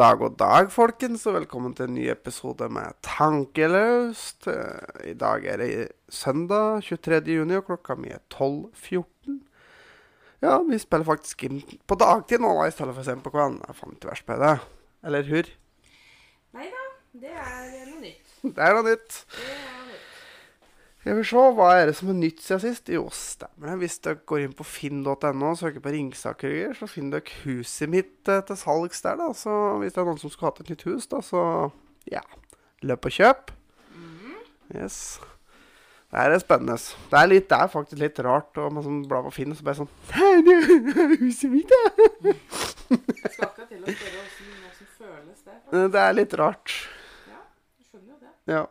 dag, god dag, folkens, og velkommen til en ny episode med Tankeløst. Eh, I dag er det søndag 23. juni, og klokka mi er 12.14. Ja, vi spiller faktisk inn på dagtid nå, i stedet for sent på kvelden. Faen ikke verst på det. Eller hur? Nei da, det er noe nytt. Det er noe nytt. Det er Jeg vil se, Hva er det som er nytt siden sist? Jo, stemmer det. Hvis dere går inn på finn.no og søker på Ringsaker, så finner dere huset mitt eh, til salgs der. da. Så hvis det er noen som skulle hatt et nytt hus, da, så ja. Løp og kjøp. Yes. Det er spennende. Det er, litt, det er faktisk litt rart å liksom bla på Finn og så bare sånn Hei, det er huset mitt, ja. Jeg skal akkurat til å spørre hvordan føles det. faktisk. Det er litt rart. Ja, du skjønner jo det. Ja.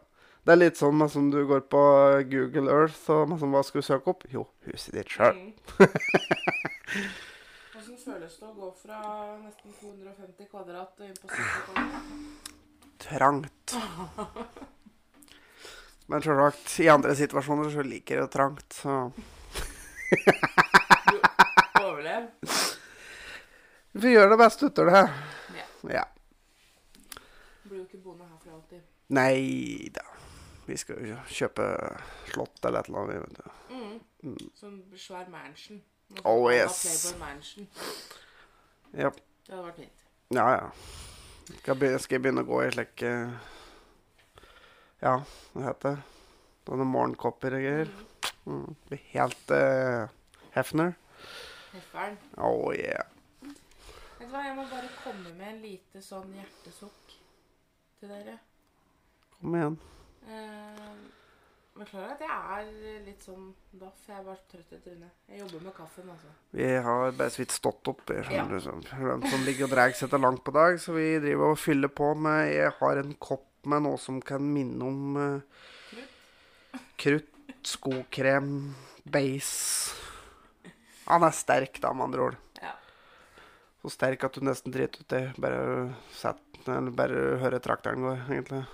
Det er litt sånn som du går på Google Earth og liksom, hva skal du søke opp? Jo, huset ditt sjøl. Hvordan føles det å gå fra nesten 250 kvadrat og inn på 70 kvadrat? trangt. Men sjølsagt, i andre situasjoner så liker jeg det trangt, så Du overlever? Vi får gjøre det beste ut av det. Ja. Ja. Blir jo ikke boende her for alltid. Nei da. Vi skal jo kjøpe slott eller et eller annet. du. Mm. Sånn svær mansion. Oh, yes. Playboy Mansion. Ja, Det hadde vært fint. ja. ja. Skal, jeg begynne, skal jeg begynne å gå i slik eh, Ja, hva heter det? Sånne morgenkopper og greier. Mm. Mm. Blir helt uh, Hefner. Hefferen. Oh yeah. Vet du hva, jeg må bare komme med en lite sånn hjertesukk til dere. Kom igjen. Eh, Beklager at jeg er litt sånn daff. Jeg er bare trøtt i trynet. Jeg jobber med kaffen, altså. Vi har bare så vidt stått opp. Ja. skjønner du, sånn. For som ligger og drar seg til langt på dag. Så vi driver og fyller på med Jeg har en kopp med noe som kan minne om uh, krutt, skokrem, base. Han er sterk, da, med andre ord. Ja. Så sterk at du nesten driter ut det. Bare, sett, eller bare høre trakteren gå, egentlig.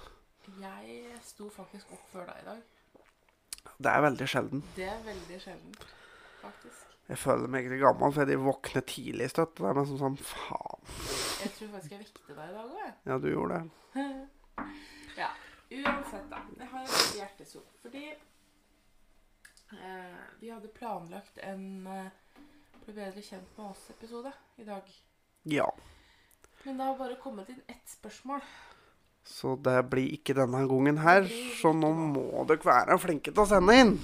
Sto faktisk opp før deg i dag. Det er veldig sjelden. Det er veldig sjelden, faktisk. Jeg føler meg egentlig gammel, for jeg våkner tidlig støtt. Det er meg som sånn Faen. Jeg tror faktisk jeg vekte deg i dag òg, jeg. Ja, du gjorde det. Ja. Uansett, da. Jeg har et hjertesukk. Fordi eh, vi hadde planlagt en eh, Bli bedre kjent med oss-episode i dag. Ja. Men det har bare kommet inn ett spørsmål. Så det blir ikke denne gangen her. Så nå må dere være flinke til å sende inn.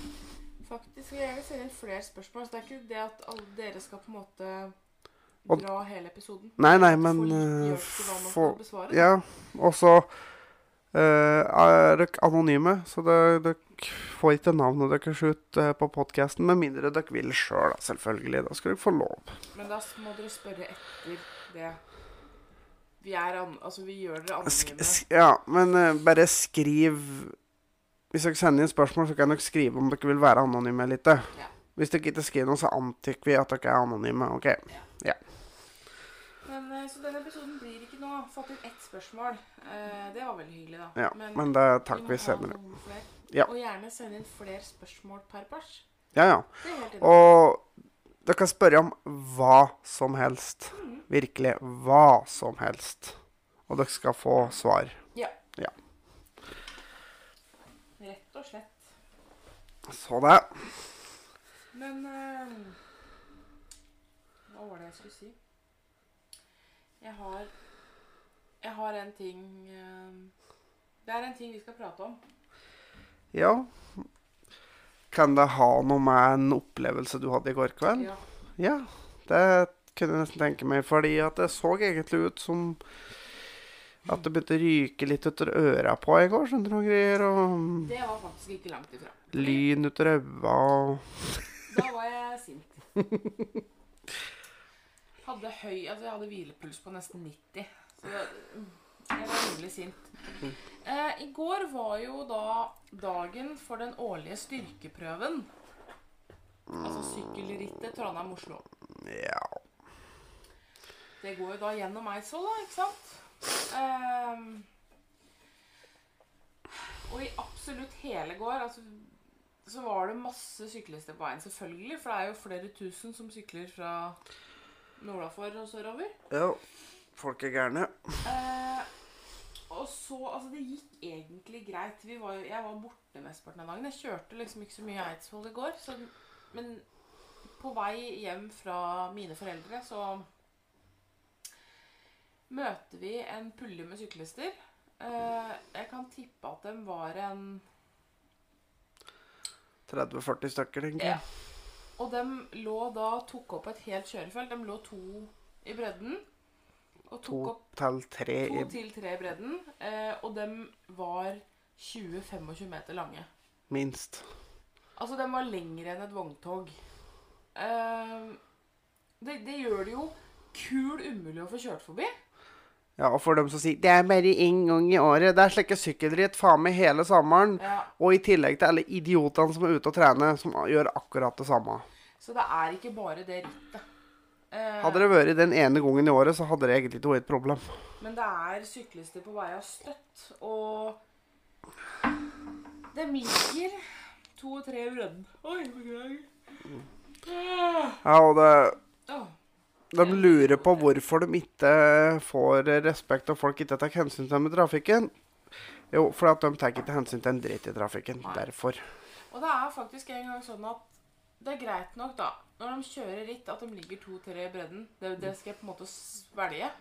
Faktisk vil jeg gjerne sende inn flere spørsmål. Så det er ikke det at alle dere skal på en måte Og- dra hele episoden. Nei, nei, men for, eh, besvare. Ja. Og så uh, er dere anonyme, så dere får ikke navnet deres ut uh, på podkasten med mindre dere vil sjøl, selvfølgelig. Da skal dere få lov. Men da må dere spørre etter det. Vi an altså vi gjør dere anonyme. ja, men uh, bare skriv Hvis dere sender inn spørsmål, så kan dere skrive om dere vil være anonyme litt. Ja. Hvis dere ikke skriver noe, så antar vi at dere er anonyme. OK. Men, uh, så denne episoden blir ikke noe. Fått inn ett spørsmål. Uh, det var veldig hyggelig, da. Ja, men det takker vi senere. Ja. Og gjerne sende inn flere spørsmål per pers. Ja, ja. Det er. Og dere kan spørre om hva som helst. Virkelig hva som helst. Og dere skal få svar. Ja. Rett og slett. Så det. Men uh, Hva var det jeg skulle si? Jeg har Jeg har en ting uh, Det er en ting vi skal prate om. Ja. Kan det ha noe med en opplevelse du hadde i går kveld? Ja. Ja, det kunne jeg nesten tenke meg. Fordi at det så egentlig ut som at det begynte å ryke litt utover øra på i går. skjønner du noe greier, Og Det var faktisk ikke langt ifra. lyn utover øya og Da var jeg sint. Hadde høy Altså, jeg hadde hvilepuls på nesten 90. Så jeg var rimelig sint. Eh, I går var jo da dagen for den årlige styrkeprøven. Altså sykkelrittet Trondheim-Oslo. Ja. Det går jo da gjennom Eidsvoll, da, ikke sant? Eh, og i absolutt hele går altså, så var det masse syklister på veien, selvfølgelig. For det er jo flere tusen som sykler fra Nordafor og sørover. ja. Folk er gærne. Eh, og så Altså, det gikk egentlig greit. Vi var jo, jeg var borte mesteparten av dagen. Jeg kjørte liksom ikke så mye Eidsvoll i går. Så, men på vei hjem fra mine foreldre så møter vi en pulje med syklister. Eh, jeg kan tippe at de var en 30-40 stykker, tenker Ja. jeg. Og de lå da tok opp et helt kjørefelt. De lå to i bredden. Og tok To opp til tre i to til tre i bredden. Eh, og de var 20-25 meter lange. minst. Altså, de var lengre enn et vogntog. Eh, det, det gjør det jo kul umulig å få kjørt forbi. Ja, og for dem som sier 'det er bare én gang i året', det er slike sykkelritt faen meg hele sommeren. Ja, Og i tillegg til alle idiotene som er ute og trener, som gjør akkurat det samme. så det er ikke bare det rittet. Eh, Hadde det vært den ene gangen i året, så hadde det egentlig ikke vært et problem. Men det er syklister på vei av støtt, og det ligger to og tre i. Oi, beklager. Ja, og det, de lurer på hvorfor de ikke får respekt og folk ikke tar hensyn til dem i trafikken. Jo, fordi at de tar ikke hensyn til en dritt i trafikken. Derfor. Og det er faktisk en gang sånn at det er greit nok, da, når de kjører ritt, at de ligger to-tre i bredden. Det, det skal jeg på en måte svelge.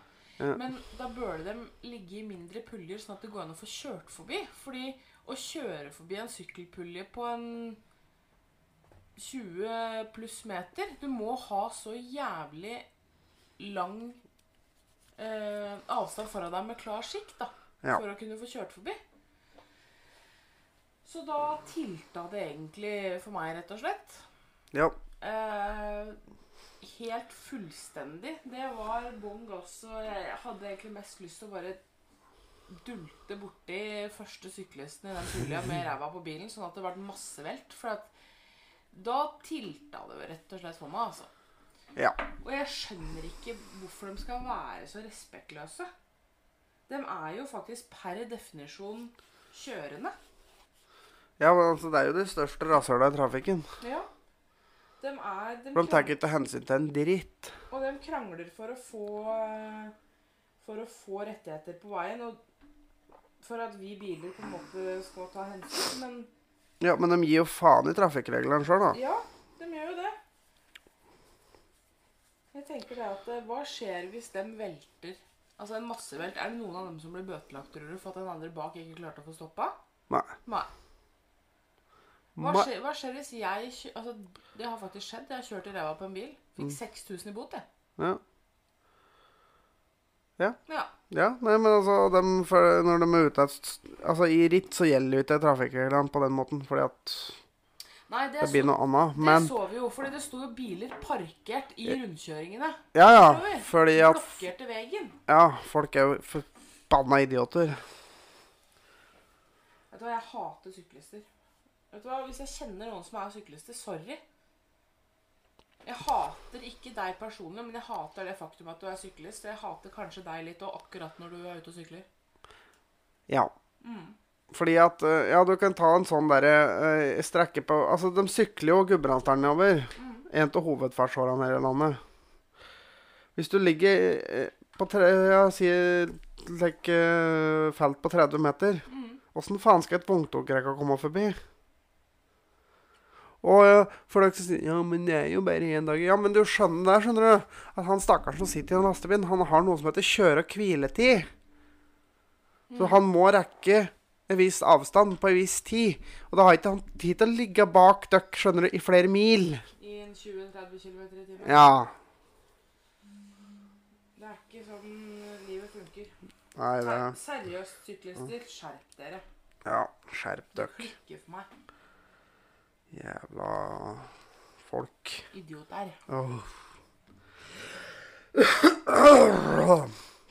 Ja. Men da bør de ligge i mindre puljer, sånn at det går an å få kjørt forbi. Fordi å kjøre forbi en sykkelpulje på en 20 pluss meter Du må ha så jævlig lang eh, avstand foran deg med klar sikt da, Ja. for å kunne få kjørt forbi. Så da tilta det egentlig for meg, rett og slett. Ja. Eh, helt fullstendig. Det var bånn gass, og jeg hadde egentlig mest lyst til å bare dulte borti første syklisten i den pulja med ræva på bilen, sånn at det ble massevelt. For at da tilta det rett og slett for meg, altså. Ja. Og jeg skjønner ikke hvorfor de skal være så respektløse. De er jo faktisk per definisjon kjørende. ja, men altså, det er jo de største raserne i trafikken. Ja. De er de de tar ikke hensyn til en dritt. Og de krangler for å få For å få rettigheter på veien. Og for at vi biler på en måte skal ta hensyn. Men Ja, men de gir jo faen i trafikkreglene sjøl, da. ja, de gjør jo det. Jeg tenker det at eh, Hva skjer hvis de velter? Altså en massevelt. Er det noen av dem som blir bøtelagt tror du, for at den andre bak ikke klarte å få stoppa? Nei. Nei. Hva skjer, hva skjer hvis jeg Altså, det har faktisk skjedd. Jeg har kjørt i ræva på en bil. Fikk 6000 i bot, jeg. Ja. Ja. Ja, nei, men altså, de, når de er ute Altså, i ritt så gjelder jo ikke trafikkreglene på den måten, fordi at Nei, det, det blir noe annet. det så vi jo, fordi det sto jo biler parkert i rundkjøringene. Ja, ja, fordi at Blokkerte veien. Ja, folk er jo forbanna idioter. Vet du hva, jeg hater syklister. Vet du hva, Hvis jeg kjenner noen som er syklister, sorry. Jeg hater ikke deg personlig, men jeg hater det faktum at du er syklist. Jeg hater kanskje deg litt òg, akkurat når du er ute og sykler. Ja. Mm. Fordi at eh, Ja, du kan ta en sånn derre eh, strekke på Altså, de sykler jo Gudbrandsdalen nedover. Mm. En av hovedfartsårene her i landet. Hvis du ligger eh, på tre, ja, si like, felt på 30 meter, Mm. faen skal et vogntogrekke komme forbi? Og eh, for dere sier ja, men det er jo bare én dag Ja, men du skjønner det, skjønner du. At han stakkaren som sitter i den lastebilen, han har noe som heter kjøre- og hviletid. Så han må rekke en viss avstand på en viss tid. Og da har ikke han tid til å ligge bak dere, skjønner du, i flere mil. I en 20-30 km i timen. Ja. Det er ikke sånn livet funker. Nei, det Nei, seriøst, syklister, skjerp dere. Ja, skjerp Det dere. klikker for meg. Jævla folk. Idioter. Oh.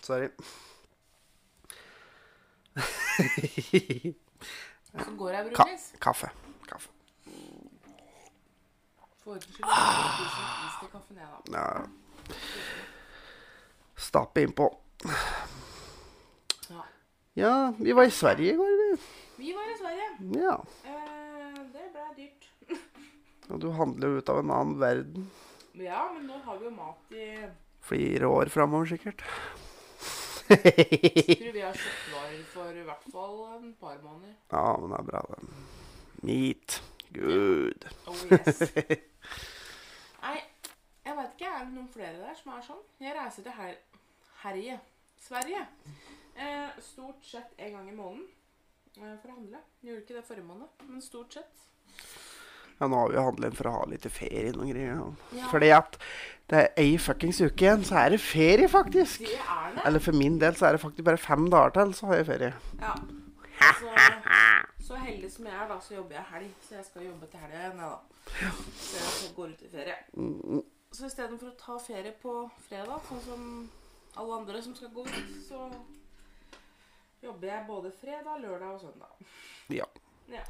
Sorry. Så går Ka brunis. kaffe. Kaffe. For ordens skyld, jeg til kaffen, jeg, da. Ja. Stappe innpå. Ja. Ja, vi var i Sverige i går, vi. Vi var i Sverige. Ja. Eh, det. Og du handler jo ut av en annen verden. Ja, men nå har vi jo mat i Flere år framover, sikkert. Tror vi har kjøttvarer for i hvert fall en par måneder. Ja, men det er bra, det. Meat. Good. Oh yes. Nei, jeg vet ikke. Er det noen flere der som er sånn? Jeg reiser til her herje. Sverige. Eh, stort sett en gang i måneden eh, for å handle. Jeg gjorde ikke det forrige måned, men stort sett. Ja, nå har vi jo handlet for å ha litt ferie og greier. Ja. Fordi at det er ei fuckings uke igjen, så er det ferie, faktisk. Det er det. Eller for min del så er det faktisk bare fem dager til, så har jeg ferie. Ja. Så, så heldig som jeg er, da, så jobber jeg helg. Så jeg skal jobbe til helga igjen, jeg, da. Så jeg går ut i ferie. Mm, Så istedenfor å ta ferie på fredag, sånn som alle andre som skal gå ut, så jobber jeg både fredag, lørdag og søndag. Ja. Ja.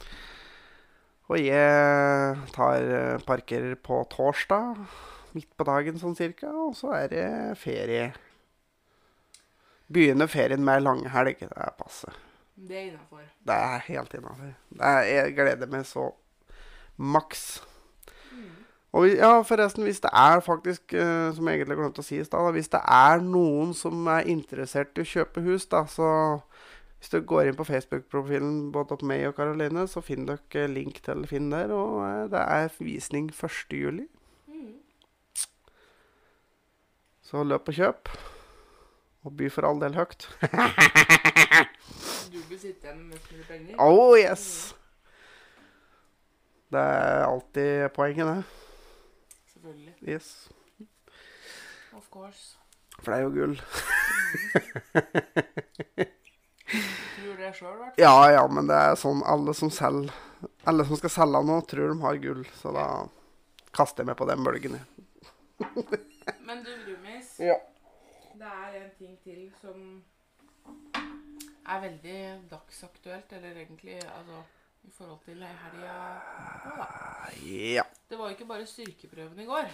Og jeg tar eh, parker på torsdag, midt på dagen sånn cirka, og så er det ferie. Begynner ferien med langhelg. Det er passe. Det er innafor. Det er helt innafor. Jeg gleder meg så maks. Og vi- ja, forresten, hvis det er faktisk, eh, som jeg egentlig glemte å si i stad, hvis det er noen som er interessert i å kjøpe hus, da, så hvis du går inn på Facebook-profilen både på meg og Karoline, så finner dere link til Finn der, og eh, det er visning 1. juli. Mm. Så løp og kjøp. Og by for all del høyt. Du vil sitte igjen med mest mulig penger. Oh yes! Det er alltid poenget, det. Selvfølgelig. Yes. Of course. For det er jo gull. Tror det sjøl, i hvert fall. Ja, ja, men det er sånn alle som selger Alle som skal selge noe, tror de har gull. Så da kaster jeg meg på den bølgen. jeg. Men du, Brumis, Ja. det er en ting til som er veldig dagsaktuelt, eller egentlig altså i forhold til helga nå, da. ja. Det var jo ikke bare styrkeprøven i går.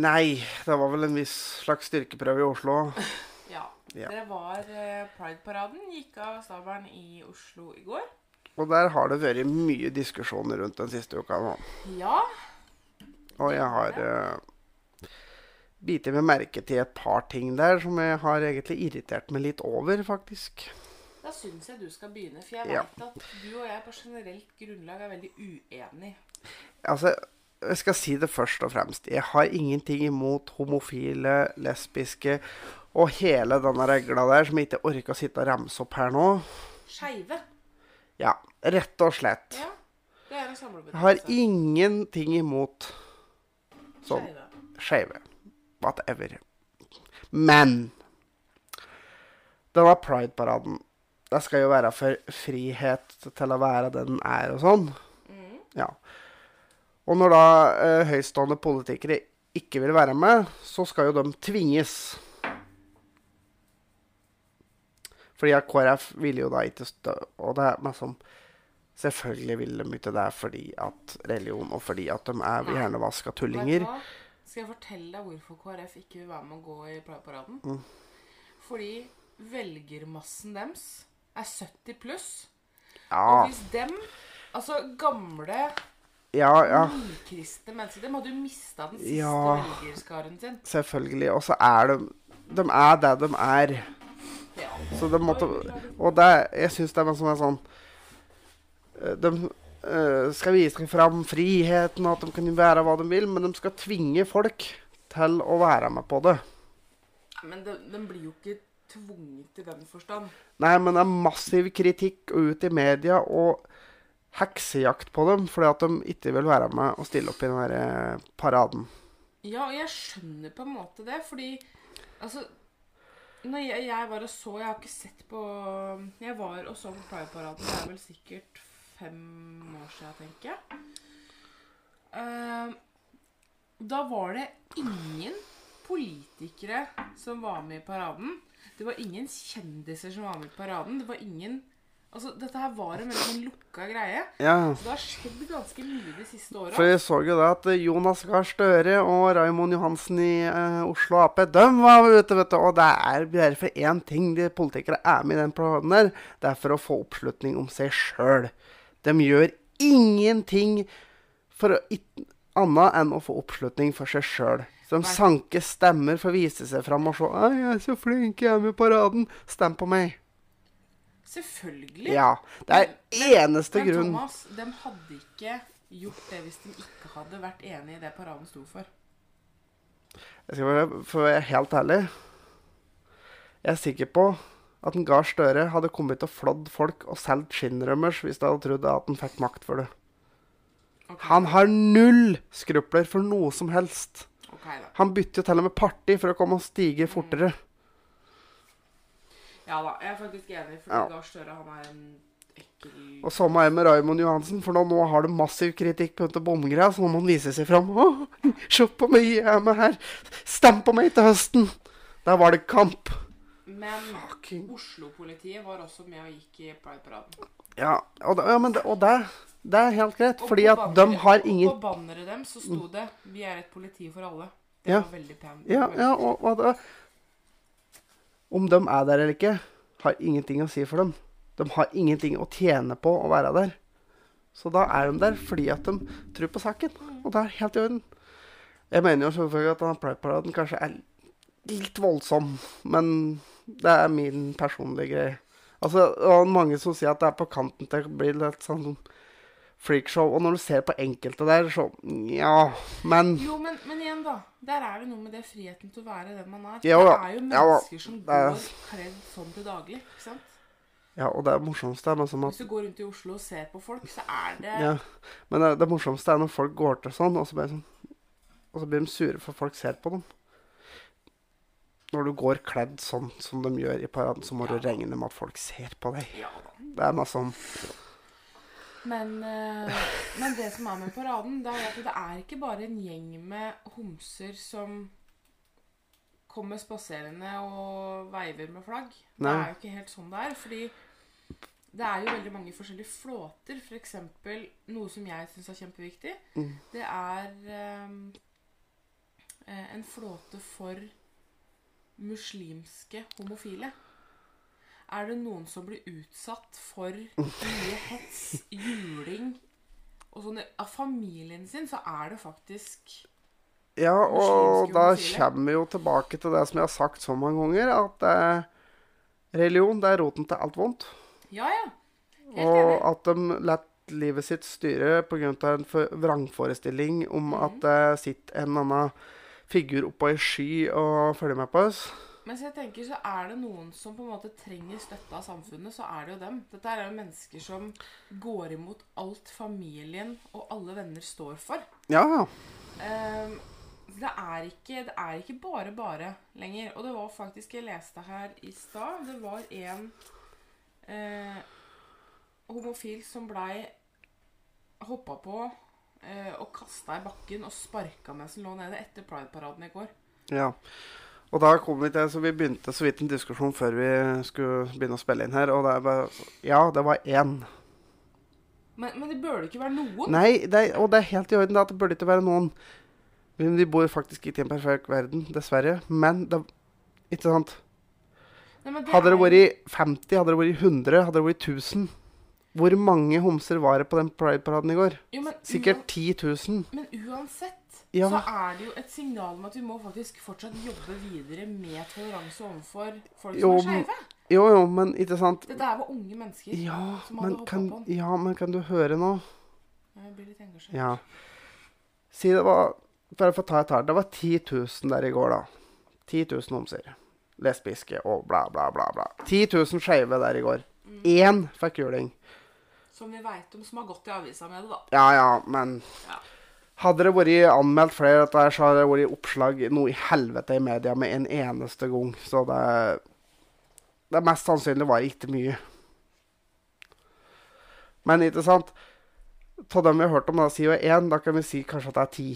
Nei, det var vel en viss slags styrkeprøve i Oslo. Ja. Ja. Det var eh, Pride-paraden. Gikk av stabelen i Oslo i går. Og der har det vært mye diskusjoner rundt den siste uka nå. Ja. Og jeg har uh, bitt meg merke til et par ting der som jeg har egentlig irritert meg litt over, faktisk. Da syns jeg du skal begynne, for jeg Ja. vet at du og jeg på generelt grunnlag er veldig uenige. Altså, jeg skal si det først og fremst. Jeg har ingenting imot homofile, lesbiske og hele denne regla der som jeg ikke orker å sitte og ramse opp her nå. Skeive. Ja, rett og slett. Ja. Det er en har ingenting imot sånn Skeive. Whatever. Men denne pride-paraden Det skal jo være for frihet til å være den er og sånn. Mm. Ja. Og når da eh, høytstående politikere ikke vil være med, så skal jo de tvinges. Fordi at KrF vil jo da ikke stø... Og det er meg som Selvfølgelig vil de ikke det fordi at religion, og fordi at de er hjernevaska tullinger. Skal jeg fortelle deg hvorfor KrF ikke vil være med å gå i Pride-paraden? Mm. Fordi velgermassen deres er 70 pluss. Ja, Og hvis dem, altså gamle, ja, ja. nykristne mennesker Dem hadde jo mista den siste Ja. velgerskaren sin. Selvfølgelig. Og så er de De er det de er. Ja. Så de måtte Og det, jeg syns det er noe som er sånn eh, De uh, skal vise fram friheten, og at de kan være hva de vil, men de skal tvinge folk til å være med på det. Men de, de blir jo ikke tvunget i den forstand. Nei, men det er massiv kritikk ut i media og heksejakt på dem fordi at de ikke vil være med og stille opp i den der eh, paraden. Ja, og jeg skjønner på en måte det, fordi altså når jeg, jeg var og så Jeg har ikke sett på Jeg var og så på Pride-paraden. Det er vel sikkert fem år siden, tenker jeg. Uh, da var det ingen politikere som var med i paraden. Det var ingen kjendiser som var med i paraden. Det var ingen Altså, dette her var en veldig sånn lukka greie. Ja. Så det har skjedd ganske mye de siste åra. For jeg så jo da at Jonas Gahr Støre og Raymond Johansen i eh, Oslo Ap de var ute, vet du. Og det er bare for én ting de politikere er med i den planen der. Det er for å få oppslutning om seg sjøl. De gjør ingenting for å, annet enn å få oppslutning for seg sjøl. Så de sanker stemmer for å vise seg fram og se 'Å, jeg er så flink, jeg er med i paraden. Stem på meg.' Selvfølgelig. Ja. Det er eneste Men grunn. Thomas, de hadde ikke gjort det hvis de ikke hadde vært enig i det paraden sto for. Jeg skal være, For å være helt ærlig Jeg er sikker på at en Gahr Støre hadde kommet og flådd folk og solgt skinnrømmers hvis de hadde trodd at han fikk makt for det. Okay. Han har null skrupler for noe som helst. Okay. Han bytter jo til og med parti for å komme og stige fortere. Ja da, jeg er faktisk enig, for Ja. Gahr Støre han er en ekkel Og samme er med Raymond Johansen, for nå, nå har du massiv kritikk på bomgreia, så nå må han vise seg fram. Se på meg, jeg er med her. Stem på meg til høsten. Der var Det kamp. Men Oslo-politiet var også med og gikk i Pride-paraden. Ja, og, det, ja, men det, og det, det er helt greit, Og fordi at de har ingen På banneret dem så sto det 'Vi er et politi for alle'. Det Ja. var veldig pent. Ja, ja og, og det, Om de er der eller ikke, har ingenting å si for dem. De har ingenting å tjene på å være der. Så da er de der fordi at de tror på saken. Og det er helt i orden. Jeg mener jo selvfølgelig at denne Pride-paraden kanskje er litt voldsom, men det er min personlige greie. Altså, og mange som sier at det er på kanten til å bli litt sånn freakshow. Og når du ser på enkelte der, så Ja, men Jo, men, men igjen, da. Der er det noe med det friheten til å være den man er. Ja, det er jo ja mennesker som det er- går kledd sånn til daglig. ikke sant? Ja, og det morsomste er liksom som at Hvis du går rundt i Oslo og ser på folk, så er det Ja, men det, det morsomste er når folk går til sånn, og så, sånn, og så blir de sure for folk ser på dem. Når du går kledd sånn som de gjør i paraden, så må Ja. du regne med at folk ser på deg. Ja. Det er meg sånn Men, eh, men det som er med paraden, det er at det er ikke bare en gjeng med homser som kommer spaserende og veiver med flagg. Det er jo ikke helt sånn det er. Fordi det er jo veldig mange forskjellige flåter. For eksempel noe som jeg syns er kjempeviktig. Mm. Det er eh, en flåte for muslimske homofile. Er det noen som blir utsatt for mye hets, juling og sånn av familien sin, så er det faktisk Ja, og da kommer vi jo tilbake til det som jeg har sagt så mange ganger, at eh, religion det er roten til alt vondt. Ja, ja. Helt Og enig. at de lar livet sitt styre pga. en vrangforestilling om mm. at det sitter en annen figur oppå ei sky og følger med på oss. Mens jeg tenker så er det noen som på en måte trenger støtte av samfunnet, så er det jo dem. Dette er jo mennesker som går imot alt familien og alle venner står for. Ja. Ehm, det, er ikke, det er ikke bare bare lenger. Og det var faktisk Jeg leste her i stad. Det var en eh, homofil som blei hoppa på eh, og kasta i bakken og sparka mens han lå nede etter Pride-paraden i går. Ja. Og da kom vi til, så vi begynte så vidt en diskusjon før vi skulle begynne å spille inn her. Og det er bare Ja, det var én. Men, men det burde ikke være noen. Nei, det er, og det er helt i orden at det burde ikke være noen. Men Vi bor faktisk ikke i en perfekt verden, dessverre. Men det Ikke sant? Nei, men Hadde det vært 50, hadde det vært 100, hadde det vært 1000 Hvor mange homser var det på den Pride-paraden i går? jo, men, Sikkert 10 000. Men uansett Ja. så er det jo et signal om at vi må faktisk fortsatt jobbe videre med toleranse overfor folk Jo, som er skeive. Jo, jo, men ikke sant? Dette er jo unge mennesker Ja, som hadde men kan, på den. ja, men kan du høre nå? Jeg blir litt engasjert. Ja. Si det var Bare for å ta et tall. Det var 10 000 der i går, da. 10 000 homser. Lesbiske og bla, bla, bla. bla. 10 000 skeive der i går. Mm. Én fikk juling. Som vi veit om, som har gått i avisa med det, da. Ja, ja, men Ja. Hadde det vært anmeldt flere, av dette her, så hadde det vært oppslag noe i helvete i media med en eneste gang. Så det Det mest sannsynlig var ikke mye. Men ikke sant? Av dem vi har hørt om, da sier jo én, da kan vi si kanskje at det er ti.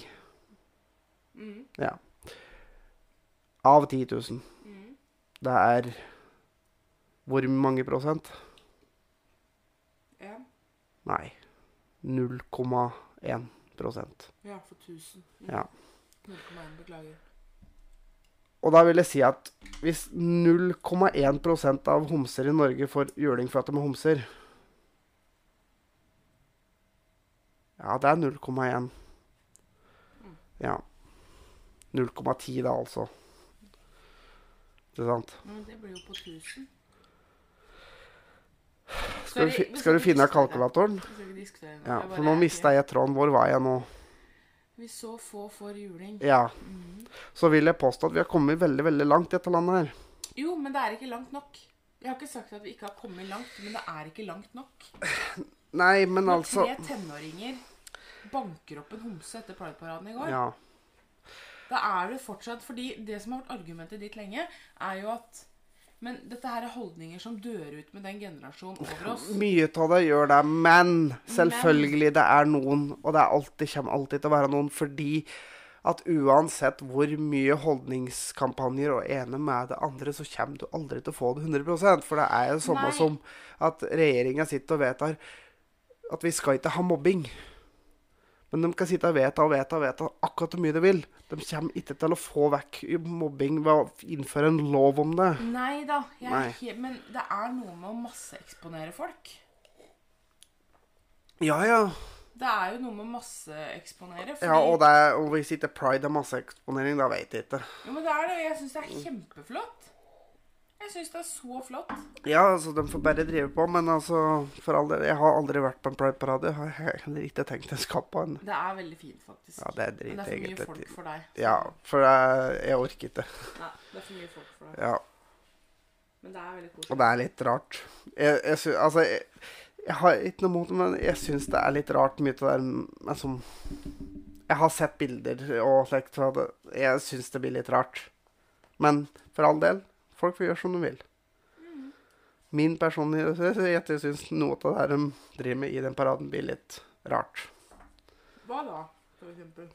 Mm. Ja. Av 10 000. Mm. Det er hvor mange prosent? Ja. Nei. 0,1 prosent. Ja, for 1000. Mm. Ja. 0,1, beklager. Og da vil jeg si at hvis 0,1% av homser i Norge får juling for at de er homser Ja, det er 0,1. Ja. 0,10 da, altså. Ikke sant? Men det blir jo på 1000. Skal du, skal du finne kalkulatoren? Ja, for nå mista jeg tråden. Hvor var jeg nå? Vi så få for juling. Ja. Mhm. Så vil jeg påstå at vi har kommet veldig, veldig langt i dette landet her. Jo, men det er ikke langt nok. Jeg har ikke sagt at vi ikke har kommet langt, men det er ikke langt nok. Nei, men Når altså tre tenåringer banker opp en homse etter Pride-paraden i går, Ja. da er det fortsatt Fordi det som har vært argumentet ditt lenge, er jo at Men dette her er holdninger som dør ut med den generasjonen over oss. Mye av det gjør det, men selvfølgelig det er noen, og det er alltid, kommer alltid til å være noen, fordi at uansett hvor mye holdningskampanjer og ene med det andre, så kommer du aldri til å få det 100% For det er jo samme Nei. som at regjeringa sitter og vedtar at vi skal ikke ha mobbing. Men de kan sitte og vedta og vedta og vedta akkurat hvor mye de vil. De kommer ikke til å få vekk mobbing ved å innføre en lov om det. Nei da, men det er noe med å masseeksponere folk. Ja, ja. Det er jo noe med masseeksponere. Fordi, Ja, og, det er, og hvis ikke pride er masseeksponering, da vet jeg ikke. Jo, men det er det. Jeg syns det er kjempeflott. Jeg syns det er så flott. Ja, altså, de får bare drive på, men altså, for all del, jeg har aldri vært på en prideparade. Jeg har heller ikke tenkt jeg skal på en. Det er veldig fint, faktisk. Ja, det er men det er for mye egentlig. folk for deg. Ja, for jeg, jeg orker ikke. Nei, det er for mye folk for deg. Ja, Men det er veldig og det er litt rart. Jeg, jeg sy- altså, jeg, jeg har ikke noe mot det, men jeg syns det er litt rart mye av det der med som Jeg har sett bilder og slikt og. Jeg syns det blir litt rart. Men for all del, folk får gjøre som de vil. Min personlige jeg syns noe av det her de driver med i den paraden, blir litt rart. Hva da, for eksempel?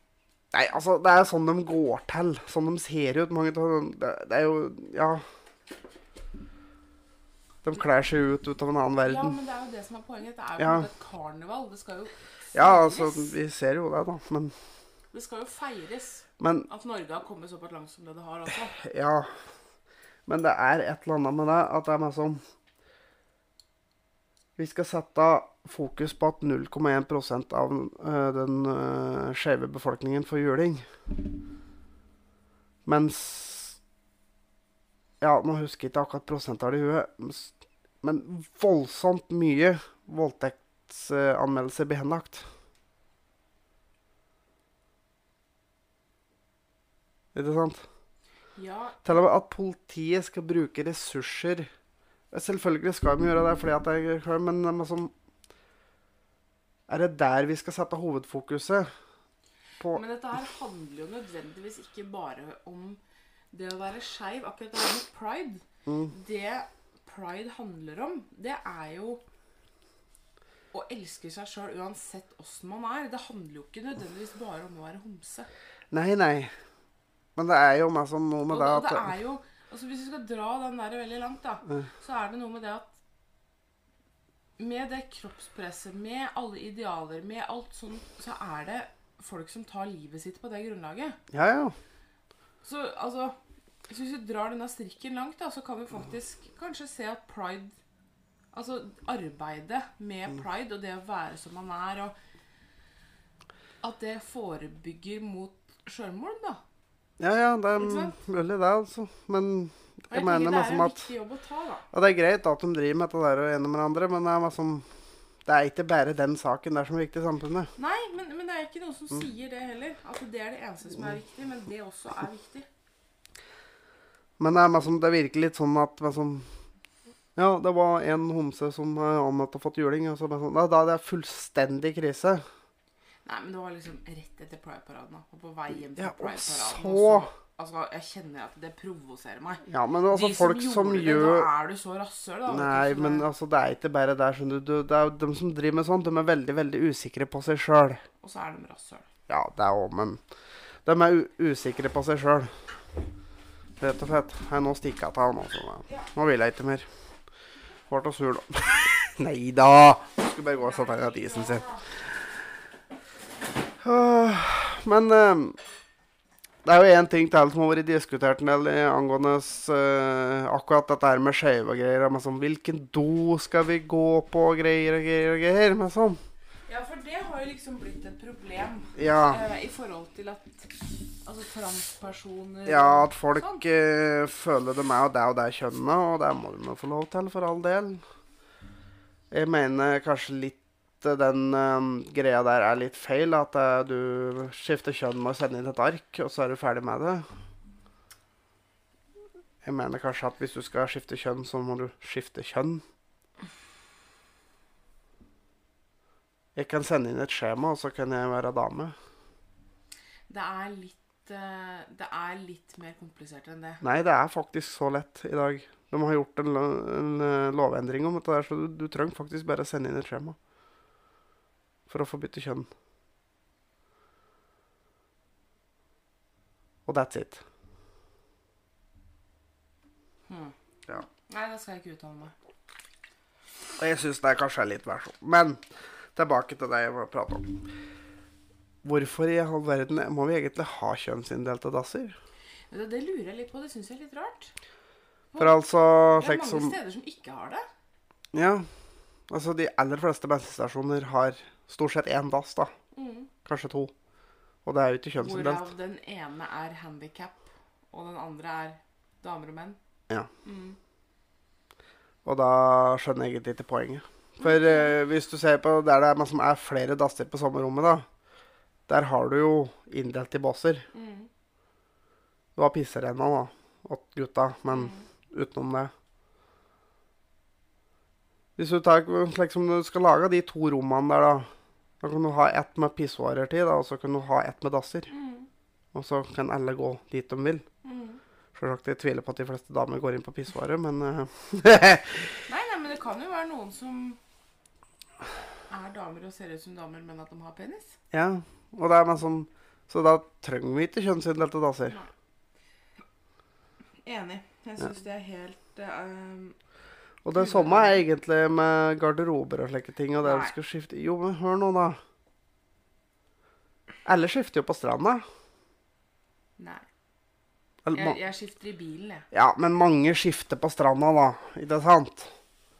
Nei, altså, det er sånn de går til. Sånn de ser ut. Mange av dem det, det er jo Ja. De kler seg ut ut av en annen verden. Ja, men det er jo det som er poenget. Det er jo Ja. et karneval. Det skal jo feires. Ja, altså, vi ser jo det, da. Men, Det skal jo feires men at Norge har kommet såpass langt som det det har, altså. ja. Men det er et eller annet med det at det er meg som Vi skal sette fokus på at 0,1% av øh, den uh, skeive befolkningen får juling. Mens Ja, nå husker jeg ikke akkurat prosenttallet i huet, men voldsomt mye voldtektsanmeldelser blir henlagt. Ikke sant? Ja, Til og med at politiet skal bruke ressurser Selvfølgelig skal de gjøre det fordi at er men de er det der vi skal sette hovedfokuset? På men dette her handler jo nødvendigvis ikke bare om det å være skeiv. Akkurat det med pride. Mm. Det pride handler om, det er jo å elske seg sjøl uansett åssen man er. Det handler jo ikke nødvendigvis bare om å være homse. Nei, nei. Men det er jo meg som noe med det og at det er jo altså Hvis vi skal dra den der veldig langt, da, så er det noe med det at Med det kroppspresset, med alle idealer, med alt sånn, så er det folk som tar livet sitt på det grunnlaget. Ja, ja. Så altså så Hvis vi drar denne strikken langt, da, så kan vi faktisk kanskje se at pride Altså arbeidet med Mm. pride og det å være som man er, og at det forebygger mot sjølmord, da. Ja, ja, det er mulig, det, altså. Men jeg jeg mener er liksom at ta. Ja, det er greit at de driver med dette der og ene med hverandre, men det er liksom Det er ikke bare den saken der som er viktig i samfunnet. Nei, men, men det er ikke noen som Mm. sier det heller. At det er det eneste som er viktig, men det også er viktig. Men det er liksom, det virker litt sånn at liksom, Ja, det var en homse som er anmeldt og fått juling. Og så liksom, da, da, det er fullstendig krise. Nei, men det var liksom rett etter Pride-paraden. Og på vei hjem fra Ja, Pride-paraden. Altså, jeg kjenner at det provoserer meg. Ja, men altså De folk som gjorde gjør det, da er du så rasshøl, da. Nei, men er... altså, det er ikke bare der, skjønner du. Det er jo dem som driver med sånt, de er veldig, veldig usikre på seg sjøl. Og så er de rasshøl. Ja, det er òg, men de er usikre på seg sjøl. Rett og slett. Nei, nå stikker jeg av nå, så Ja. nå vil jeg ikke mer. Ble så sur, da. Nei da! Skulle bare gå og sette ned isen sin. Men eh, det er jo én ting til som har vært diskutert en del angående eh, akkurat dette her med skeive og greier. Med sånn, hvilken do skal vi gå på og greier og greier og greier. Med sånn. Ja, for det har jo liksom blitt et problem Ja. uh, i forhold til at altså transpersoner Ja, at folk eh, føler de er jo det og det kjønnet, og det må de få lov til, for all del. Jeg mener kanskje litt den eh, greia der er litt feil. At uh, du skifter kjønn med å sende inn et ark, og så er du ferdig med det. Jeg mener kanskje at hvis du skal skifte kjønn, så må du skifte kjønn. Jeg kan sende inn et skjema, og så kan jeg være dame. Det er litt uh, Det er litt mer komplisert enn det. Nei, det er faktisk så lett i dag. De har gjort en, lo en lovendring om dette, der, så du, du trenger faktisk bare sende inn et skjema for å få bytte kjønn. Og that's it. Hmm. Ja. Nei, det skal jeg ikke uttale meg. Jeg syns det kanskje er litt versjon. Men tilbake til det jeg var prate om. Hvorfor i all verden må vi egentlig ha kjønnsinndelte dasser? Det, det lurer jeg litt på. Det syns jeg er litt rart. For altså Det er mange som steder som ikke har det. Ja. Altså, de aller fleste bensinstasjoner har stort sett én dass, da. Mm. Kanskje to. Og det er jo ikke kjønnsdelt. Hvorav den ene er handikap, og den andre er damer og menn. Ja. Mm. Og da skjønner jeg egentlig ikke poenget. For eh, hvis du ser på der det er, som er flere dasser på samme rommet, da, der har du jo inndelt i båser. Mm. Du har pisserenna, da, åt gutta, men Mm. utenom det Hvis du tar liksom, du skal lage de to rommene der, da, da kan du ha ett med pissoarer til, da, og så kan du ha ett med dasser. Mm. Og så kan alle gå dit de vil. Mm. Selvsagt, jeg tviler på at de fleste damer går inn på pissoaret, men eh, Nei, nei, men det kan jo være noen som er damer og ser ut som damer, men at de har penis. Ja, og det er men som Så da trenger vi ikke kjønnsinndelte dasser. Enig. Jeg syns det er helt um, Og det samme er egentlig med garderober og slike ting. Og det vi skal skifte Jo, men hør nå, da. Alle skifter jo på stranda. Nei. Jeg, jeg skifter i bilen, jeg. ja, men mange skifter på stranda, da. Ikke sant?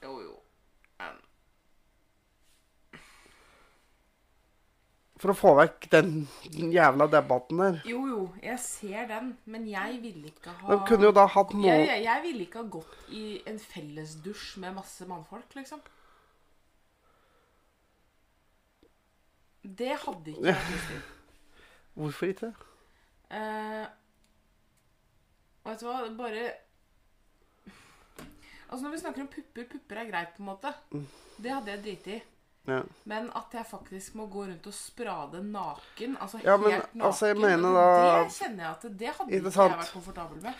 Jo, jo. Um, For å få vekk den jævla debatten der. jo, jo, jeg ser den, men jeg ville ikke ha De kunne jo da hatt jeg, noe jeg, jeg ville ikke ha gått i en fellesdusj med masse mannfolk, liksom. Det hadde ikke jeg lyst til. Hvorfor ikke? Eh, vet du hva, bare Altså Når vi snakker om pupper Pupper er greit, på en måte. Det hadde jeg driti i. Ja. Men at jeg faktisk må gå rundt og sprade naken, altså Ja, men, helt naken altså, jeg mener da- Det kjenner jeg at det hadde Ikke sant? jeg vært komfortabel med.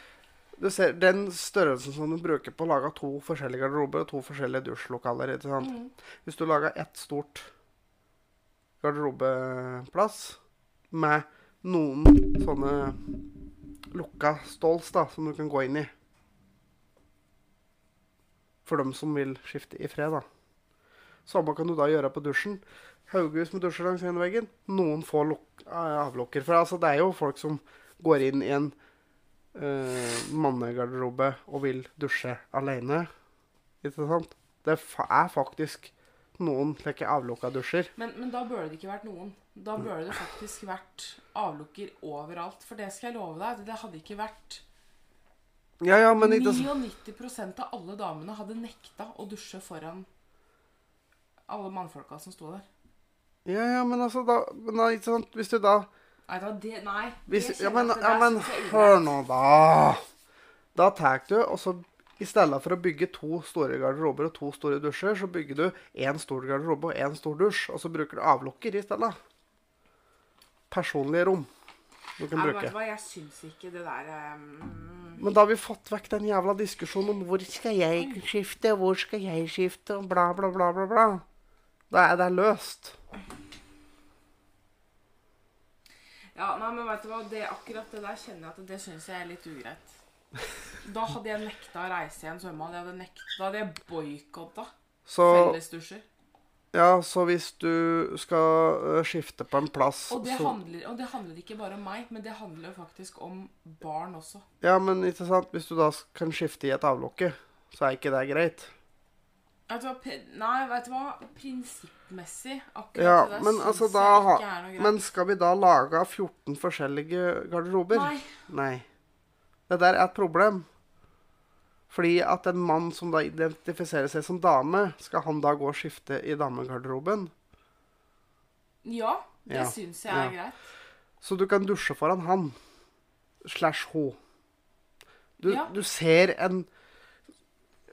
Du ser Den størrelsen som du bruker på å lage to forskjellige garderober og to forskjellige dusjlokaler. ikke sant? Mm. Hvis du lager ett stort garderobeplass med noen sånne lukka stalls da, som du kan gå inn i For dem som vil skifte i fred, da. Samme kan du da gjøre på dusjen. Haugevis med dusjer langs ene veggen. Noen få eh, avlukker. For altså, det er jo folk som går inn i en uh, mannegarderobe og vil dusje alene. Ikke sant? Det er faktisk noen slike avlukka dusjer. Men, men da burde det ikke vært noen. Da burde det faktisk vært avlukker overalt. For det skal jeg love deg, det hadde ikke vært Ja, ja, men ikke 99 av alle damene hadde nekta å dusje foran alle mannfolka som sto der. Ja, ja, men altså da, men da ikke sant? Hvis du da Nei, da, det, nei. hvis, det Ja, men, ja, men jeg hør nå, da. Da tar du, og så i stedet for å bygge to store garderober og to store dusjer, så bygger du én stor garderobe og én stor dusj, og så bruker du avlukker i stedet. Personlige rom du kan vet bruke. du hva, jeg syns ikke det der um, Men da har vi fått vekk den jævla diskusjonen om hvor skal jeg skifte, hvor skal jeg skifte, og bla, bla, bla, bla. bla. Da er det løst. Ja, nei, men vet du hva, det, akkurat det der kjenner jeg at det syns jeg er litt ugreit. Da hadde jeg nekta å reise i en svømmehall. Jeg hadde nekta, da hadde jeg boikotta Så, fellesdusjer. ja, så hvis du skal øh, skifte på en plass Og det, så, handler, og det handler ikke bare om meg, men det handler faktisk om barn også. Ja, men ikke sant, hvis du da kan skifte i et avlukke, så er ikke det greit. Vet du hva, nei, vet du hva? Prinsippmessig akkurat Ja, det men altså da ikke er noe greit. Men skal vi da lage 14 forskjellige garderober? Nei. Nei. Det der er et problem. Fordi at en mann som da identifiserer seg som dame, skal han da gå og skifte i damegarderoben? Ja, det Ja, syns jeg er ja. greit. Så du kan dusje foran han. Slash ho. Du, Ja. du ser en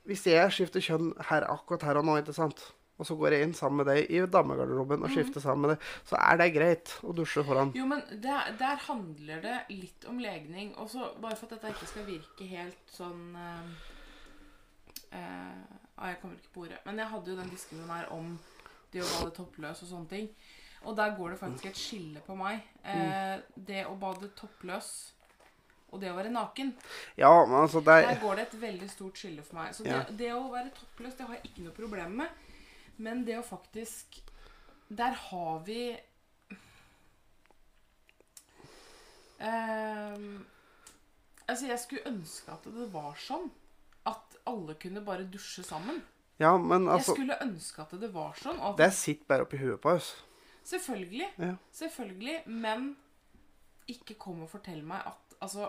Hvis jeg skifter kjønn her akkurat her og nå, ikke sant? og så går jeg inn sammen med deg i damegarderoben og skifter sammen med deg, så er det greit å dusje foran. Jo, men der, der handler det litt om legning. Også bare for at dette ikke skal virke helt sånn eh, eh, Jeg kommer ikke på ordet. Men jeg hadde jo den diskusjonen her om det å bade toppløs og sånne ting. Og der går det faktisk et skille på meg. Eh, det å bade toppløs og det å være naken. Ja, men altså, det Der er går det et veldig stort skille for meg. Så det, Ja. det å være toppløs, det har jeg ikke noe problem med. Men det å faktisk Der har vi um, Altså, jeg skulle ønske at det var sånn. At alle kunne bare dusje sammen. Ja, men Jeg altså skulle ønske at det var sånn. At Det sitter bare oppi huet på oss. Selvfølgelig. Ja. Selvfølgelig. Men ikke kom og fortell meg at Altså,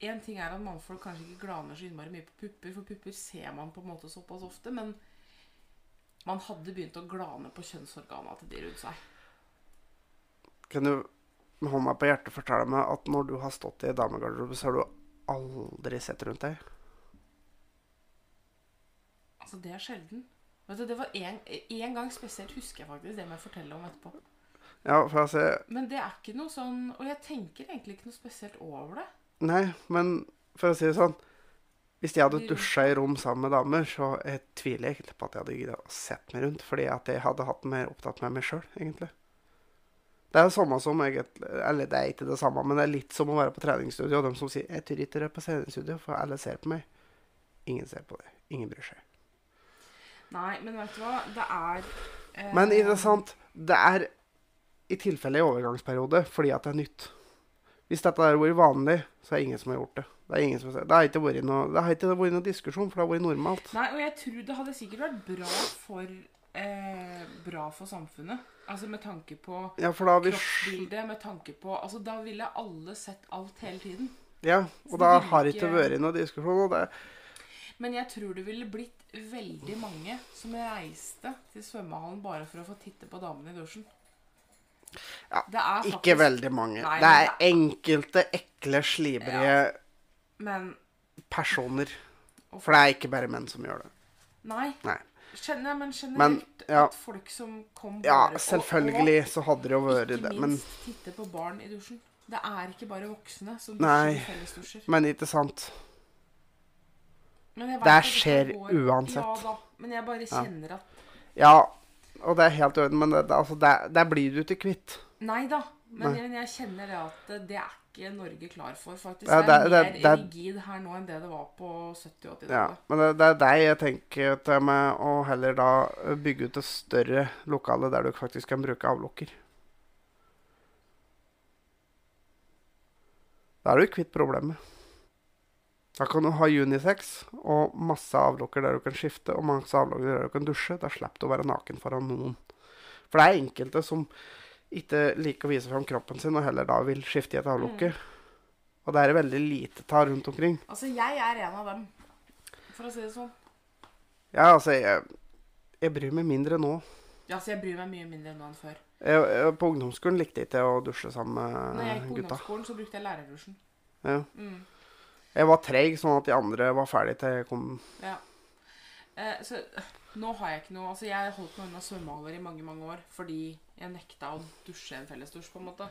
én ting er at mannfolk kanskje ikke glaner så innmari mye på pupper, for pupper ser man på en måte såpass ofte, men man hadde begynt å glane på kjønnsorgana til de rundt seg. Kan du med hånda på hjertet fortelle meg at når du har stått i damegarderobe, så har du aldri sett rundt deg? Altså, det er sjelden. Vet du, det var en, en gang spesielt husker jeg faktisk det må jeg fortelle om etterpå. Ja, for altså Men det er ikke noe sånn Og jeg tenker egentlig ikke noe spesielt over det. Nei, men for å si det sånn Hvis jeg hadde Vi- dusja i rom sammen med damer, så jeg tviler jeg ikke på at jeg hadde giddet å sett meg rundt. Fordi at jeg hadde hatt mer opptatt med meg sjøl, egentlig. Det er jo samme som jeg, Eller det er ikke det samme, men det er litt som å være på treningsstudio, og de som sier 'Jeg tør ikke dra på treningsstudio, for alle ser på meg'. Ingen ser på det. Ingen bryr seg. Nei, men vet du hva? Det er eh, Men ikke sant, det er i tilfelle i overgangsperiode fordi at det er nytt. Hvis dette hadde vært vanlig, så er det ingen som har gjort det. Det, ingen som har, det, har ikke vært noe, det har ikke vært noe diskusjon, for det har vært normalt. Nei, og jeg tror det hadde sikkert vært bra for eh, Bra for samfunnet. Altså med tanke på Ja, har kroppsbildet, med tanke på Altså da ville alle sett alt hele tiden. Ja, og da ikke... har det ikke vært noe diskusjon. Og det, Men jeg tror det ville blitt veldig mange som reiste til svømmehallen bare for å få titte på damene i dusjen. Ja, det er ikke veldig mange. Nei, det er enkelte ekle, slibrige Men personer. For det er ikke bare menn som gjør det. Nei. Nei. Kjenner, men generelt Men, ja. at folk som kom Ja, bare selvfølgelig så hadde det jo vært det, men ikke minst titte på barn i dusjen. Det er ikke bare voksne som Nei. dusjer i fellesdusjer. men ikke sant. Men Det skjer uansett. Ja da, men jeg bare Ja. kjenner at Ja, og det er helt i orden, men det, altså, det, der blir du ikke kvitt. Nei da. Men Nei. jeg, jeg kjenner det at det er ikke Norge klar for, faktisk. Ja, det er det- mer det- det- rigid her nå enn det det var på 70- og 80-tallet. Ja, men det, det er deg jeg tenker til med å heller da bygge ut et større lokale der du faktisk kan bruke avlukker. Da er du kvitt problemet. Da kan du ha unisex og masse avlukker der du kan skifte, og masse avlukker der du kan dusje. Da slipper du å være naken foran noen. For det er enkelte som ikke liker å vise fram kroppen sin, og heller da vil skifte i et avlukke. Og det er veldig lite ta rundt omkring. Altså, jeg er en av dem, for å si det sånn. Ja, altså, jeg, jeg bryr meg mindre nå. Ja, så jeg bryr meg mye mindre nå enn før. Jeg, jeg, på ungdomsskolen likte jeg ikke å dusje sammen med gutta. Når jeg gikk på gutta. ungdomsskolen, så brukte jeg lærerdusjen. Ja. Mm, Jeg var treig, sånn at de andre var ferdige til jeg kom ja. Eh, så nå har jeg ikke noe Altså, jeg holdt meg unna svømmehaller i mange, mange år fordi jeg nekta å dusje en fellesdusj, på en måte.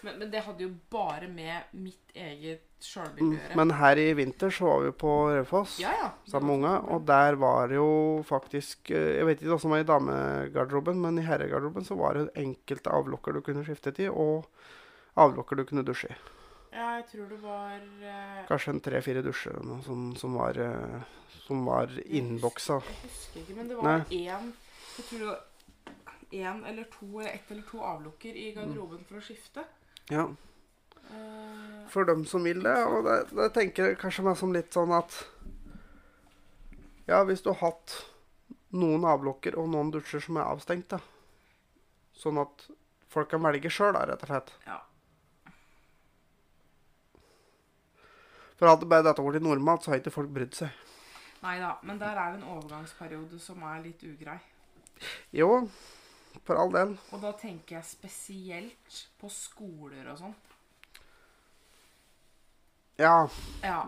Men, men det hadde jo bare med mitt eget sjølbilde mm. å gjøre. Men her i vinter så var vi på Raufoss ja, ja. sammen med unga, og der var det jo faktisk eh, Jeg vet ikke hva som var i damegarderoben, men i herregarderoben så var det enkelte avlukker du kunne skifte til, og avlukker du kunne dusje i. Ja, jeg tror det var eh, Kanskje en tre-fire dusjer eller noe som, som var, eh, som var innboksa. Jeg husker ikke, men det var én Jeg tror det var én eller to eller ett eller to avlukker i garderoben for å skifte. Ja. Eh, For dem som vil det. Og det, det tenker jeg kanskje meg som litt sånn at Ja, hvis du har hatt noen avlukker og noen dusjer som er avstengt, da. Sånn at folk kan velge sjøl, rett og slett. Ja. For hadde bare dette blitt normalt, så har ikke folk brydd seg. Nei da, men der er en overgangsperiode som er litt ugrei. Jo, for all del. Og da tenker jeg spesielt på skoler og sånn. Ja, Ja.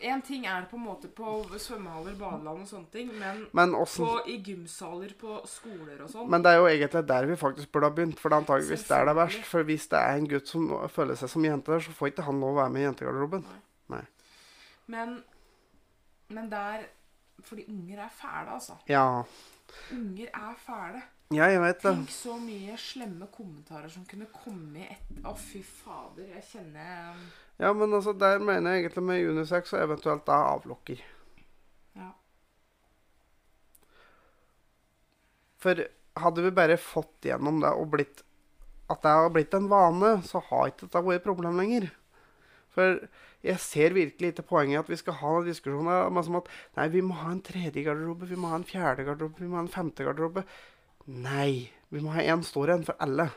En ting er på en måte på svømmehaller, badeland og sånne ting, men men på, i gymsaler på skoler og sånn Men det er jo egentlig der vi faktisk burde ha begynt, for det er antageligvis der det er verst. For hvis det er en gutt som føler seg som jente der, så får ikke han lov å være med i jentegarderoben. Men, men der Fordi unger er fæle, altså. Ja, Unger er fæle. ja jeg vet det. Tenk så mye slemme kommentarer som kunne komme i et Å, fy fader. Jeg kjenner Ja, men altså, der mener jeg egentlig med unisex og eventuelt da avlokker. Ja. For hadde vi bare fått gjennom det og blitt at det har blitt en vane, så har ikke dette vært et problem lenger. For jeg ser virkelig ikke poenget i at vi skal ha diskusjoner om at nei, vi må ha en tredje garderobe, vi må ha en fjerde garderobe, vi må ha en femte garderobe. Nei, vi må ha én stor en for alle.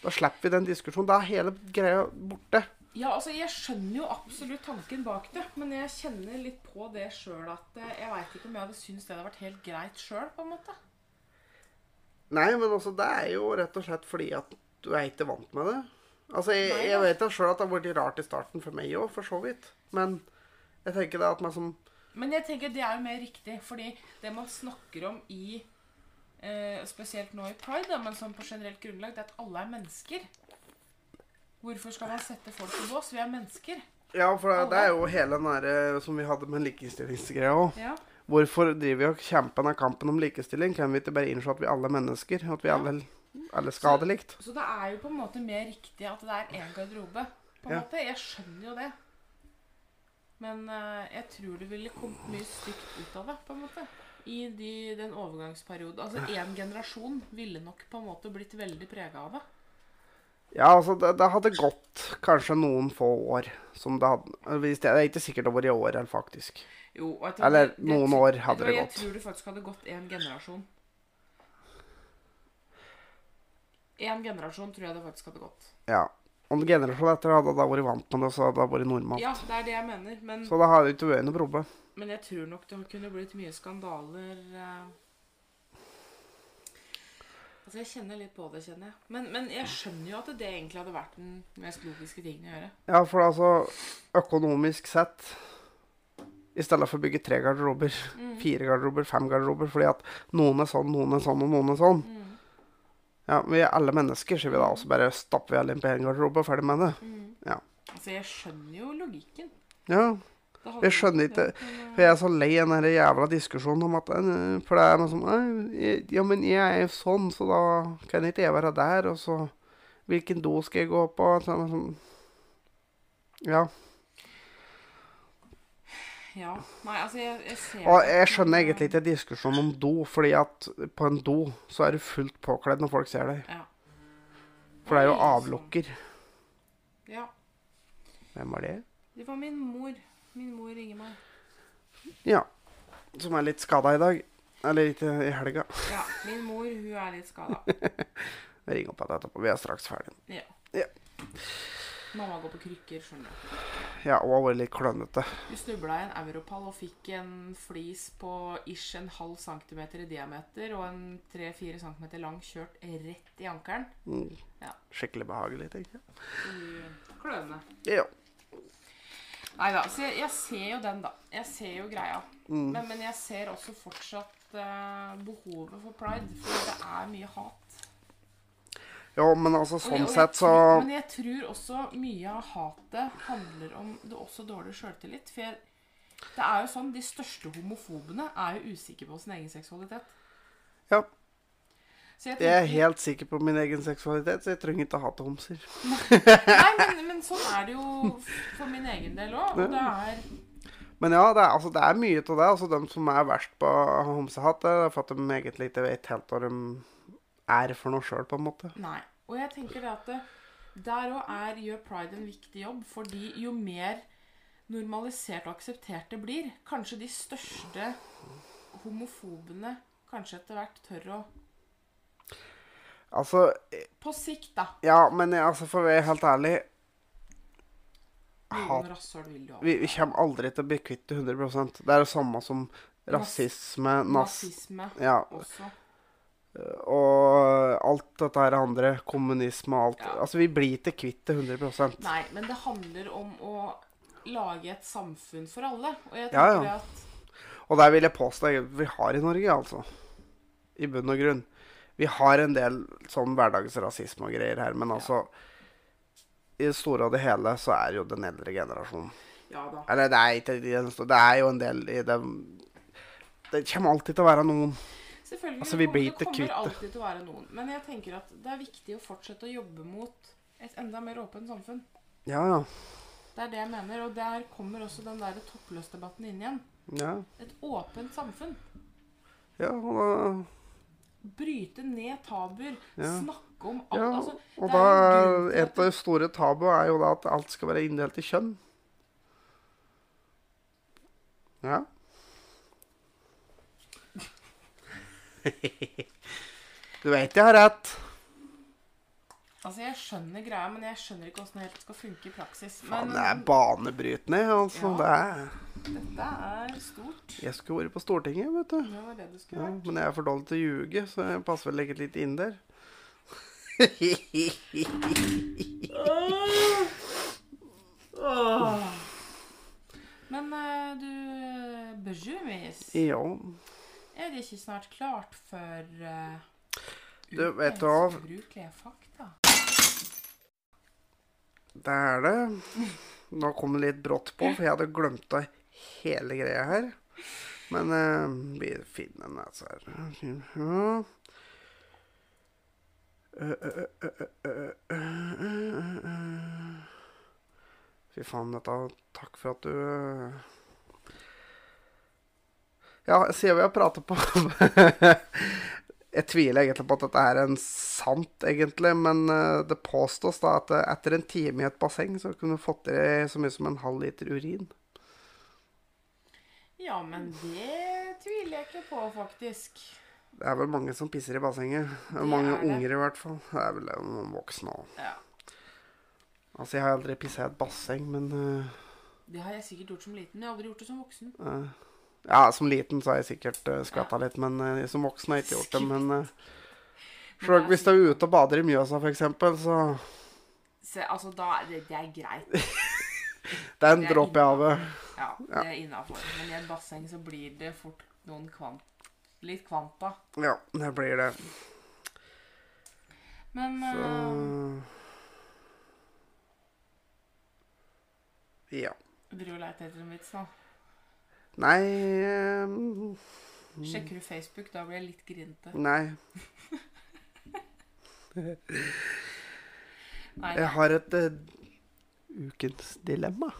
Da slipper vi den diskusjonen. Da er hele greia borte. Ja, altså, jeg skjønner jo absolutt tanken bak det, men jeg kjenner litt på det sjøl at eh, jeg veit ikke om jeg hadde syntes det hadde vært helt greit sjøl, på en måte. Nei, men altså, det er jo rett og slett fordi at du er ikke vant med det. Altså, jeg, Nei, jeg vet da sjøl at det har vært rart i starten for meg òg, for så vidt. Men jeg tenker det at man som Men jeg tenker det er jo mer riktig, fordi det man snakker om i eh, Spesielt nå i pride, men sånn på generelt grunnlag, det er at alle er mennesker. Hvorfor skal man sette folk i bås? Vi er mennesker. Ja, for det, det er jo hele den derre som vi hadde med likestillingsgreia òg. Ja. Hvorfor driver vi og kjemper den kampen om likestilling? Kan vi ikke bare innse at vi alle er mennesker? At vi Ja. alle, alle skadelikt. Så. Så det er jo på en måte mer riktig at det er én garderobe. På en Ja. måte. Jeg skjønner jo det. Men uh, jeg tror det ville kommet mye stygt ut av det. på en måte. I de, den overgangsperioden. Altså én generasjon ville nok på en måte blitt veldig prega av det. Ja, altså, det, det hadde gått kanskje noen få år som det hadde hvis Det er ikke sikkert det var i år, faktisk. Jo, Eller det- det- noen år hadde det gått. Jeg tror det faktisk hadde gått én generasjon. Én generasjon tror jeg det faktisk hadde gått. Ja. Om generasjonen etter hadde da vært vant med det, så hadde det vært normalt. Ja, det er det jeg mener. Men, Så det hadde ikke vært noe problem. men jeg tror nok det kunne blitt mye skandaler eh. Altså, jeg kjenner litt på det, kjenner jeg. Men, men jeg skjønner jo at det egentlig hadde vært den mest logiske tingen å gjøre. Ja, for altså økonomisk sett I stedet for å bygge tre garderober, Mm. fire garderober, fem garderober fordi at noen er sånn, noen er sånn og noen er sånn. Mm. Ja, Vi er alle mennesker, sier vi da, og så bare stapper vi alle inn på én garderobe og ferdig med det. Mm. Ja. Altså, jeg skjønner jo logikken. Ja, Jeg skjønner ikke, For jeg er så lei den der jævla diskusjonen om at eh, For det er noe sånn Ja, men jeg er jo sånn, så da kan ikke jeg være der. Og så Hvilken do skal jeg gå på? Så, sånn, ja. Ja. Nei, altså, jeg, jeg ser Og jeg skjønner egentlig ikke diskusjonen om do, fordi at på en do så er du fullt påkledd når folk ser deg. Ja. For det er jo avlukker. Ja. Hvem var det? Det var min mor. Min mor ringer meg. Ja. Som er litt skada i dag. Eller ikke i helga. Ja, min mor, hun er litt skada. Ring opp igjen etterpå. Vi er straks ferdig. Ja. Ja. Mamma går på krykker, skjønner du. Ja, og har veldig klønete. Du snubla i en europall og fikk en flis på ish en halv centimeter i diameter og en tre-fire centimeter lang kjørt rett i ankelen. Mm. Ja. Skikkelig behagelig, tenker jeg. Kløne. Ja. Nei da. Så jeg, jeg ser jo den, da. Jeg ser jo greia. Mm. Men, men jeg ser også fortsatt uh, behovet for pride, for det er mye hat. Jo, men altså sånn jeg sett så Men jeg tror også mye av hatet handler om det også dårlig sjøltillit. For jeg, det er jo sånn, de største homofobene er jo usikre på sin egen seksualitet. Ja. Så jeg Jeg er helt sikker på min egen seksualitet, så jeg trenger ikke å hate homser. Nei, men, men sånn er det jo for min egen del òg. Og det er Men ja, det er, altså, det er mye av det. Altså, de som er verst på homsehat, det er for at de egentlig ikke vet helt hva de er for noe sjøl, på en måte. Nei. Og jeg tenker det at det, der òg gjør pride en viktig jobb. Fordi jo mer normalisert og akseptert det blir, kanskje de største homofobene kanskje etter hvert tør å Altså, På sikt, da. ja, men jeg- altså, for å være helt ærlig Hat. Vi, vi kommer aldri til å bli kvitt det 100% Det er det samme som rasisme. Nazisme Ja, også. Og alt dette her andre, kommunisme og alt. Ja. Altså, vi blir ikke kvitt det 100% Nei, men det handler om å lage et samfunn for alle. Og jeg tenker ja. at Og der vil jeg påstå vi har i Norge, altså. I bunn og grunn. Vi har en del sånn hverdagsrasisme og greier her, men altså I det store og det hele så er jo den eldre generasjonen Ja da. Eller det er ikke Det er jo en del i det Det kommer alltid til å være noen Selvfølgelig. Altså, vi det blir kommer- det kommer alltid til å være noen. Men jeg tenker at det er viktig å fortsette å jobbe mot et enda mer åpent samfunn. Ja, ja. Det er det jeg mener. Og der kommer også den der toppløsdebatten inn igjen. Ja, Et åpent samfunn. ja og da Bryte ned tabuer. Ja. Snakke om alt. Ja, altså, Og da Et av de store tabuene er jo da at alt skal være inndelt i kjønn. Ja. Du vet jeg har rett. Altså, Jeg skjønner greia, men jeg skjønner ikke åssen det helt skal funke i praksis. Faen, det er banebrytende, altså. Ja. Det er dette er stort. Jeg skulle vært på Stortinget, vet du. Ja, det skulle Ja, men jeg er for dårlig til å ljuge, så jeg passer vel legge litt inn der. Men eh, du, Bejumis, ja. Er det ikke snart klart for uh, Du, vet fakta. Det er det. Nå kom det litt brått på, for jeg hadde glemt av hele greia her. Men uh, vi finner den altså her. Fy faen, dette Takk for at du øh. Ja, sier vi har prata på Jeg tviler egentlig på at dette er en sant, egentlig, men eh, det påstås da at eh, etter en time i et basseng så kunne du fått i så mye som en halv liter urin. Ja, men det tviler jeg ikke på, faktisk. Det er vel mange som pisser i bassenget. Mange er unger i hvert fall. Det er vel noen voksne òg. Ja. Altså, jeg har aldri pissa i et basseng, men uh... Det har jeg sikkert gjort som liten, jeg har aldri gjort det som voksen. eh, Ja, som liten så har jeg sikkert uh, skvatta litt, men uh, som voksen har jeg ikke gjort det. Men uh, Men hvis du er ute og bader i Mjøsa, f.eks., så Se, altså, da det, det er greit. Det er en dråpe i havet. Ja, det er innafor. Men i et basseng så blir det fort noen kvant... Litt kvanta. Ja, det blir det. Men Så eh, Ja. driver og leter etter en vits nå. Nei um, Sjekker du Facebook? Da blir jeg litt grinete. Nei. Nei. Jeg har et uh, ukens dilemma.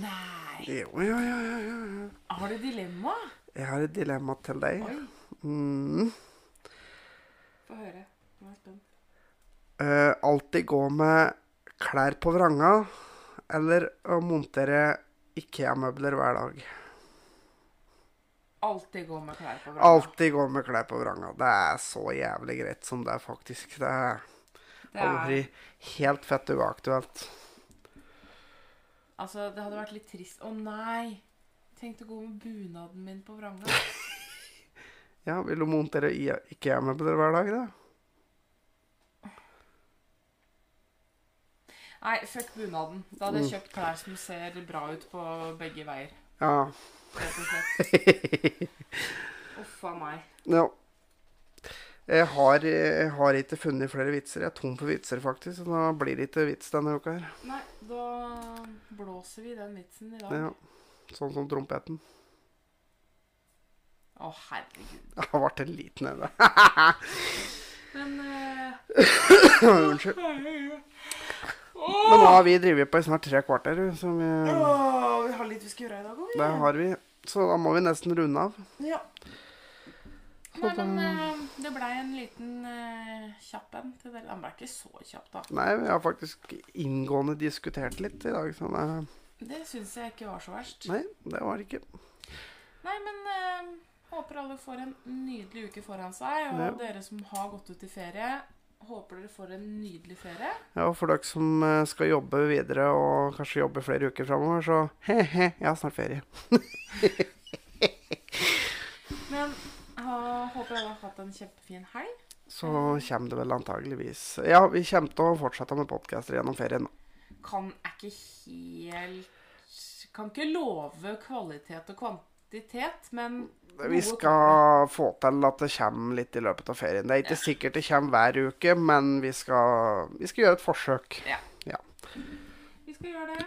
Nei. Jo, jo, jo, ja, ja. ja. Har du dilemma? Jeg har et dilemma til deg. Oi, Mm. få høre. Nå er jeg spent. Uh, alltid gå med klær på vranga, eller å montere Ikea-møbler hver dag. Alltid gå med klær på vranga. Alltid gå med klær på vranga. Det er så jævlig greit som det er, faktisk. Det er Det er, aldri helt fett uaktuelt. altså, det hadde vært litt trist. Å nei! Tenkte å gå med bunaden min på vranga. Ja, vil du montere ikke jeg med på dere hver dag, da? Nei, fuck bunaden. Da hadde jeg kjøpt klær som ser bra ut på begge veier. Ja. Rett og slett. Uff a meg. ja. Jeg har, jeg har ikke funnet flere vitser. Jeg er tom for vitser, faktisk. Så da blir det ikke vits denne uka her. Nei, da blåser vi den vitsen i dag. Ja. Sånn som trompeten. Å, herregud. Det har vært en liten neve. Men uh... Unnskyld. Men nå har vi drevet på i snart tre kvarter, så vi, vi har litt vi skal gjøre i dag òg, det har vi. Så da må vi nesten runde av. Ja. Nei, men eh, det blei en liten uh, kjapp en til dere. Den blei ikke så kjapp, da. Nei, vi har faktisk inngående diskutert litt i dag, Sånn, det Det syns jeg ikke var så verst. Nei, det var det ikke. Nei, men uh, håper alle får en nydelig uke foran seg. Og Ja. dere som har gått ut i ferie, håper dere får en nydelig ferie. Ja, og for dere som eh, skal jobbe videre og kanskje jobbe flere uker framover, så he-he, jeg har snart ferie. Men ha, håper dere har hatt en kjempefin helg. Så kommer det vel antageligvis Ja, vi kommer til å fortsette med podcaster gjennom ferien. Kan er ikke helt Kan ikke love kvalitet og kvantitet, men Vi skal få til at det kommer litt i løpet av ferien. Det er ikke Ja. sikkert det kommer hver uke, men vi skal, vi skal gjøre et forsøk. Ja. Ja. Vi skal gjøre det.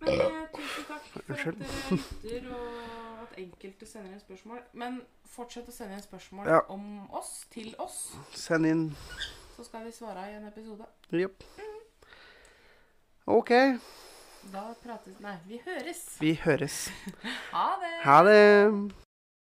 Men eh, tusen takk for Unnskyld. at dere lytter, og at enkelte sender inn spørsmål. Men fortsett å sende inn spørsmål Ja. om oss til oss, Send inn så skal vi svare i en episode. Jepp. OK. Da prates Nei, vi høres. Vi høres. Ha det! Ha det.